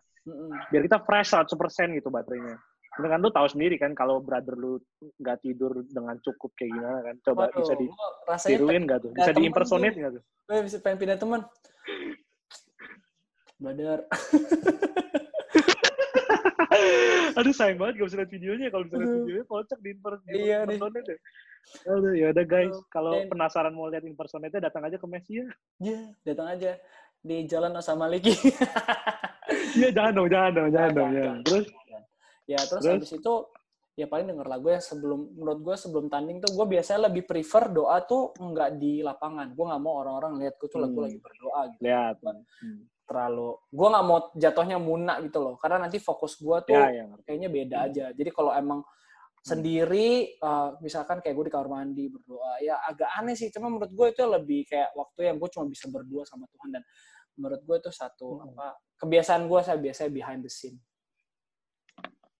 Biar kita fresh 100% gitu baterainya. Dengan lu tahu sendiri kan, kalau brother lu nggak tidur dengan cukup kayak gimana kan. Coba Waduh, bisa ditiruin nggak tuh? Bisa diimpersonate nggak tuh? gue bisa pengen pindah teman brother Aduh sayang banget gak bisa lihat videonya. Kalau bisa lihat videonya, kocak di imper- di Iya nih. impersonate ya. Aduh, ya udah guys. Kalau dan- penasaran mau lihat impersonate datang aja ke Messi ya. ya datang aja di jalan Osama Maliki Iya, jangan dong, jangan dong, jangan dong. Ya. Terus, ya terus, Terus? habis itu ya paling denger lagu ya sebelum menurut gue sebelum tanding tuh gue biasanya lebih prefer doa tuh nggak di lapangan gue nggak mau orang-orang lihat gue tuh lagu Hmm. lagi berdoa gitu Lihat. Hmm. terlalu gue nggak mau jatuhnya munak gitu loh karena nanti fokus gue tuh Ya, ya. kayaknya beda Hmm. aja jadi kalau emang sendiri eh, misalkan kayak gue di kamar mandi berdoa ya agak aneh sih cuma menurut gue itu lebih kayak waktu yang gue cuma bisa berdua sama Tuhan dan menurut gue itu satu Hmm. apa kebiasaan gue saya biasanya behind the scene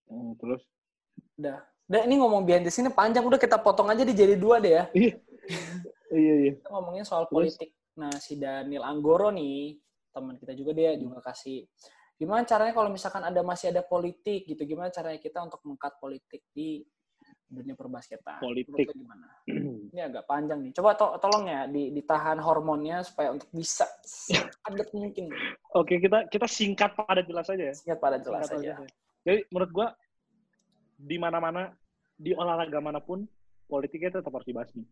Hmm, terus? Udah udah ini ngomong behind the scene panjang udah kita potong aja di jadi dua deh ya Iya. iya, iya. kita ngomongin soal Terus? politik. Nah, si Daniel Anggoro nih, teman kita juga dia juga kasih gimana caranya kalau misalkan ada masih ada politik gitu, gimana caranya kita untuk mengkat politik di dunia perbasketan. Politik. Gimana? Ini agak panjang nih. Coba to tolong ya di ditahan hormonnya supaya untuk bisa padat mungkin. Oke, kita kita singkat pada jelas aja ya. Singkat pada jelas Singkat aja. aja. Jadi menurut gua di mana-mana di olahraga mana pun politiknya tetap harus dibasmi.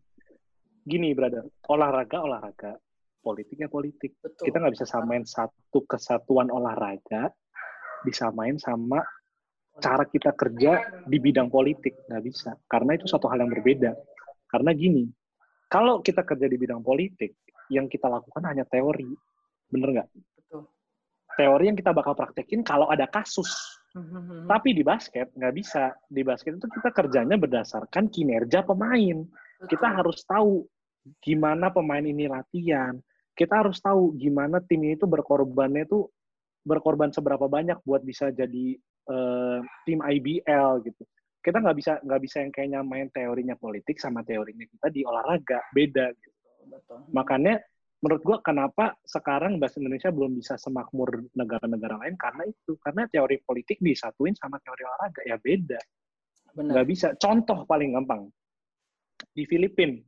Gini, brother, olahraga olahraga, politiknya politik. Betul. Kita nggak bisa samain satu kesatuan olahraga disamain sama cara kita kerja di bidang politik nggak bisa karena itu satu hal yang berbeda karena gini kalau kita kerja di bidang politik yang kita lakukan hanya teori bener nggak Betul. teori yang kita bakal praktekin kalau ada kasus Hmm. tapi di basket nggak bisa di basket itu kita kerjanya berdasarkan kinerja pemain kita harus tahu gimana pemain ini latihan. Kita harus tahu gimana tim ini tuh berkorbannya tuh berkorban seberapa banyak buat bisa jadi eh, tim IBL gitu. Kita nggak bisa nggak bisa yang kayaknya main teorinya politik sama teorinya kita di olahraga beda. Gitu. Betul. Makanya menurut gua kenapa sekarang bahasa Indonesia belum bisa semakmur negara-negara lain karena itu karena teori politik disatuin sama teori olahraga ya beda Benar. nggak bisa. Contoh paling gampang di Filipina,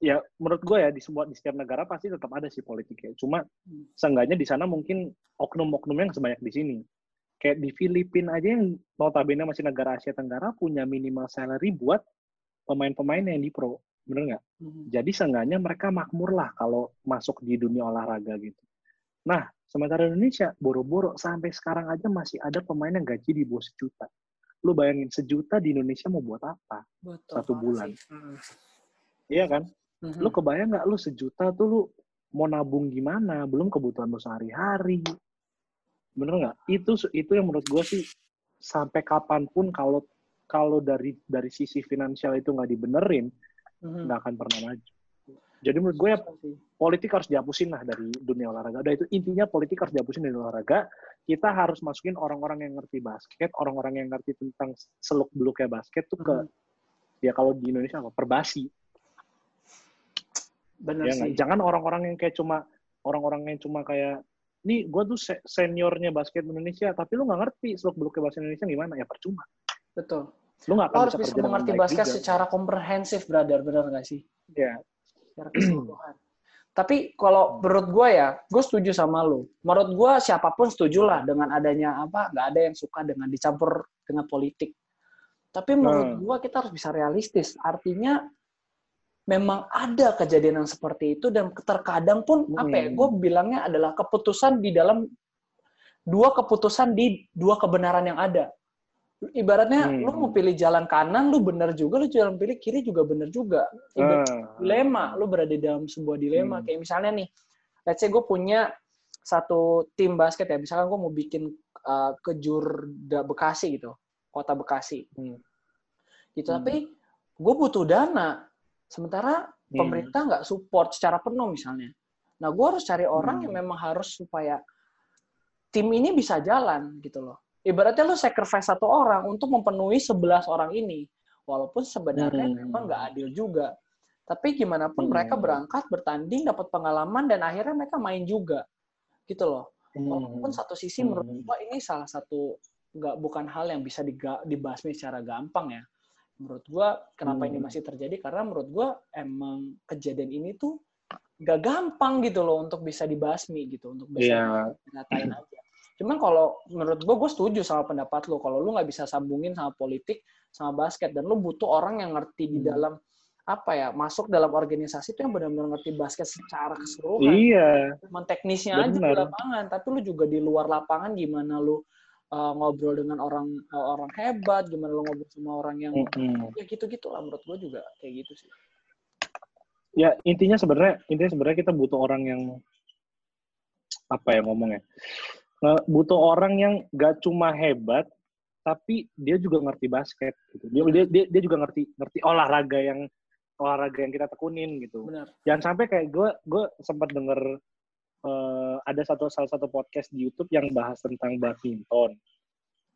ya menurut gue ya di semua di setiap negara pasti tetap ada sih politiknya. Cuma Hmm. seenggaknya di sana mungkin oknum-oknumnya yang sebanyak di sini. Kayak di Filipina aja yang notabene masih negara Asia Tenggara punya minimal salary buat pemain-pemain yang di pro, bener nggak? Hmm. Jadi seenggaknya mereka makmur lah kalau masuk di dunia olahraga gitu. Nah, sementara Indonesia boro-boro sampai sekarang aja masih ada pemain yang gaji di bawah sejuta. Lu bayangin sejuta di Indonesia mau buat apa? Betul. Satu bulan. Hmm. Iya kan? Hmm. Lu kebayang nggak lu sejuta tuh lu mau nabung gimana? Belum kebutuhan lu sehari-hari. Bener nggak? Itu itu yang menurut gue sih sampai kapan pun kalau kalau dari dari sisi finansial itu nggak dibenerin Hmm. nggak akan pernah maju. Jadi menurut gue ya politik harus dihapusin lah dari dunia olahraga. Udah itu intinya politik harus dihapusin dari olahraga. Kita harus masukin orang-orang yang ngerti basket, orang-orang yang ngerti tentang seluk beluknya basket tuh ke Mhm. ya kalau di Indonesia apa perbasi. Benar Ya sih. Jangan orang-orang yang kayak cuma orang-orang yang cuma kayak nih gue tuh se- seniornya basket Indonesia, tapi lu nggak ngerti seluk beluknya basket Indonesia gimana ya percuma. Betul. Lu nggak akan harus bisa kerja dengan mengerti basket juga. secara komprehensif, brother. Benar nggak sih? Ya. Secara keseluruhan. Tapi kalau menurut gue ya, gue setuju sama lo. Menurut gue siapa pun setuju lah dengan adanya apa, nggak ada yang suka dengan dicampur dengan politik. Tapi menurut Hmm. gue kita harus bisa realistis. Artinya memang ada kejadian yang seperti itu dan terkadang pun apa ya, Hmm. gue bilangnya adalah keputusan di dalam dua keputusan di dua kebenaran yang ada. Ibaratnya Hmm. lu mau pilih jalan kanan, lu bener juga, lu jalan pilih kiri juga bener juga. Ibarat Ah. dilema, lu berada dalam sebuah dilema. Hmm. Kayak misalnya nih, let's say gue punya satu tim basket ya, misalkan gue mau bikin uh, kejur da- Bekasi gitu, kota Bekasi. Hmm. Gitu, Hmm. tapi gue butuh dana. Sementara Hmm. pemerintah nggak support secara penuh misalnya. Nah, gue harus cari orang Hmm. yang memang harus supaya tim ini bisa jalan gitu loh. Ibaratnya lo sacrifice satu orang untuk memenuhi 11 orang ini. Walaupun sebenarnya Hmm. memang nggak adil juga. Tapi gimana pun Hmm. mereka berangkat, bertanding, dapat pengalaman, dan akhirnya mereka main juga. Gitu loh. Walaupun satu sisi menurut Hmm. gua ini salah satu nggak bukan hal yang bisa diga- dibasmi secara gampang ya. Menurut gua kenapa ini Hmm. masih terjadi karena menurut gua emang kejadian ini tuh nggak gampang gitu loh untuk bisa dibasmi gitu untuk bisa Iya. ngatain aja. Cuman kalau menurut gue, gue setuju sama pendapat lo. Kalau lu nggak bisa sambungin sama politik, sama basket, dan lu butuh orang yang ngerti di Hmm. dalam apa ya, masuk dalam organisasi itu yang benar-benar ngerti basket secara keseluruhan. Iya. Cuman teknisnya aja di lapangan, tapi lu juga di luar lapangan gimana lu uh, ngobrol dengan orang uh, orang hebat, gimana lo ngobrol sama orang yang Mm-mm. ya gitu-gitu lah menurut gue juga kayak gitu sih. Ya intinya sebenarnya intinya sebenarnya kita butuh orang yang apa ya ngomongnya butuh orang yang gak cuma hebat tapi dia juga ngerti basket gitu. Dia dia dia, juga ngerti ngerti olahraga yang olahraga yang kita tekunin gitu. Benar. Jangan sampai kayak gue gue sempat denger eh, ada satu salah satu podcast di YouTube yang bahas tentang badminton.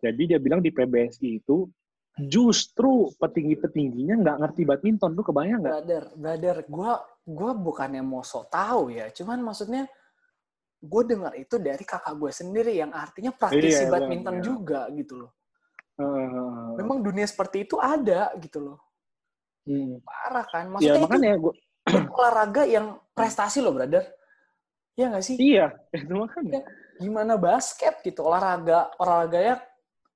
Jadi dia bilang di PBSI itu justru petinggi-petingginya nggak ngerti badminton. Lu kebayang nggak? Brother, brother, gue gua bukannya mau sok tahu ya, cuman maksudnya gue dengar itu dari kakak gue sendiri yang artinya praktisi Iya, badminton iya. juga gitu loh. Eh, Memang dunia seperti itu ada gitu loh. hmm. Parah kan? Ya Maksudnya itu makanya gue olahraga yang prestasi loh, brother. Iya nggak sih? iya itu makanya. Gimana basket gitu, olahraga olahraganya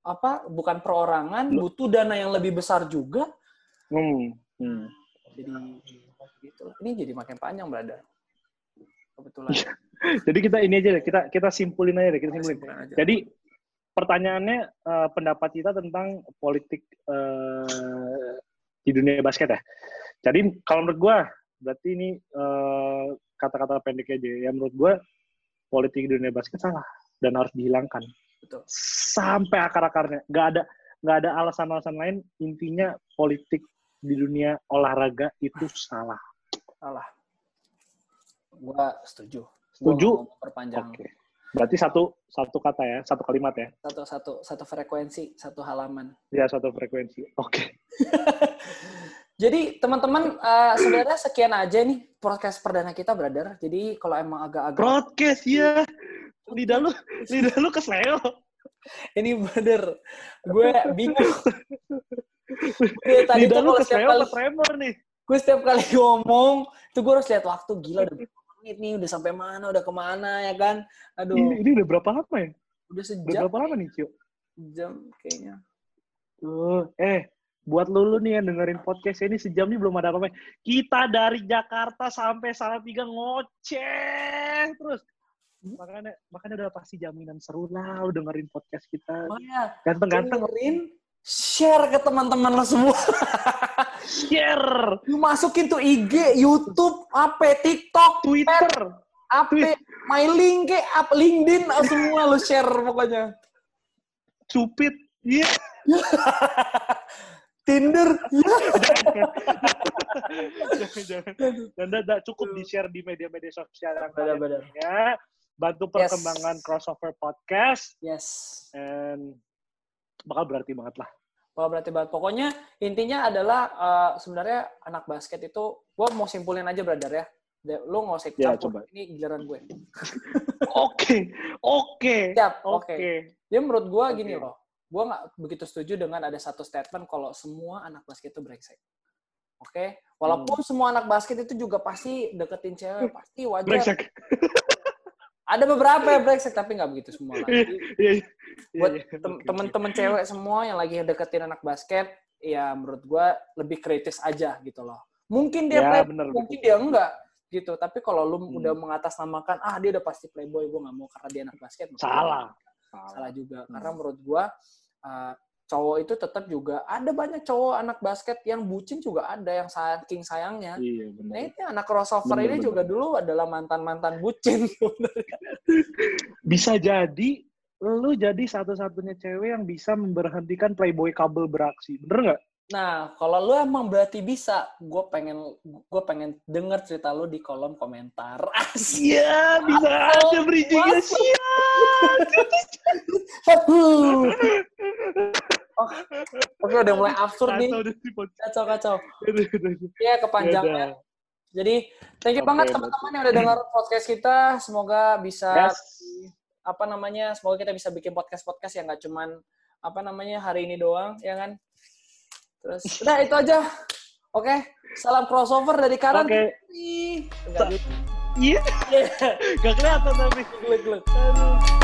apa? Bukan perorangan, butuh dana yang lebih besar juga. Hmm. Hmm. Jadi gitu. Ini jadi makin panjang, brother. Kebetulan. Jadi kita ini aja deh, kita kita simpulin aja deh, kita simpulin. Kesimpulan aja. Jadi pertanyaannya eh, pendapat kita tentang politik eh, di dunia basket ya. Jadi kalau menurut gua berarti ini eh, kata-kata pendek aja. Ya menurut gua politik di dunia basket salah dan harus dihilangkan Betul. sampai akar-akarnya. Nggak ada nggak ada alasan-alasan lain. Intinya politik di dunia olahraga itu salah. Salah. Gua setuju. Setuju? Gua perpanjang Oke. Berarti satu satu kata ya, satu kalimat ya. satu satu satu frekuensi, satu halaman. Ya satu frekuensi. Oke. Jadi teman-teman eh, sebenarnya sekian aja nih podcast perdana kita, brother. Jadi kalau emang agak-agak Broadcast ya. Lidah lu, lidah lu kesleo. ini brother, gue bingung. Gue tadi Lidah tuh lu kesleo tremor nih. gue setiap kali ngomong, itu gue harus lihat waktu gila udah menit nih, udah sampai mana, udah ke mana ya kan? Aduh, Ini, ini udah berapa lama ya? udah Udah sejam, berapa lama nih, Cio? jam kayaknya. Tuh, eh, buat lu, lu nih yang dengerin podcast ini sejam nih belum ada apa-apa. Kita dari Jakarta sampai Salatiga ngoceh terus. Makanya makanya udah pasti jaminan seru lah lu dengerin podcast kita. Makanya Ganteng-ganteng dengerin, share ke teman-teman lo semua. share Lu masukin tuh IG, YouTube, apa, TikTok, Twitter. apa, my link, ke, apa, LinkedIn, semua lu share pokoknya. Cupid. Iya. Tinder, ya. jangan, jangan. Dan dah- dah cukup di-share di media-media sosial yang kalian Benar-benar. punya. Bantu Yes. perkembangan crossover podcast. Yes. And bakal berarti banget lah. Wah, berarti banget. Pokoknya intinya adalah eh, sebenarnya anak basket itu, gue mau simpulin aja, brother ya. Lu nggak usah ikut Ya, campur. coba. Ini giliran gue. Oke, oke, Siap, oke. oke. Dia menurut gue gini Oke. loh. Gue nggak begitu setuju dengan ada satu statement kalau semua anak basket itu brengsek. Oke? Walaupun semua anak basket itu juga pasti deketin cewek. Pasti wajar. Brengsek. Ada beberapa yang brengsek, tapi nggak begitu semua lah. Iya, Jadi, iya, iya. buat temen-temen cewek semua yang lagi deketin anak basket, ya menurut gua lebih kritis aja gitu loh. Mungkin dia Ya, playboy, bener, mungkin dia enggak gitu. Tapi kalau lu Hmm. udah mengatasnamakan, ah dia udah pasti playboy, gua nggak mau karena dia anak basket. gua Salah. Salah juga. Hmm. Karena menurut gua uh, cowok itu tetap juga ada banyak cowok anak basket yang bucin juga ada yang saking sayangnya. Iya, Nah benar. ini anak crossover Bener, ini bener. juga dulu adalah mantan-mantan bucin. Bisa jadi lu jadi satu-satunya cewek yang bisa memberhentikan playboy kabel beraksi. Bener nggak? Nah, kalau lu emang berarti bisa, gue pengen gue pengen denger cerita lu di kolom komentar. Iya, bisa aja bridgingnya. Aduh. Oh, Oke, udah mulai absurd nih. Kacau. Kacau kacau. Aduh, aduh, aduh. Ya kepanjangan. Jadi, thank you Oke, banget teman-teman yang udah dengar podcast kita. Semoga bisa Yes. apa namanya? Semoga kita bisa bikin podcast-podcast yang nggak cuman apa namanya hari ini doang, ya kan? Terus udah itu aja. Oke, salam crossover dari Karan. Oke. Enggak Iya, Iya. gak kelihatan tapi. Glek, glek. Aduh.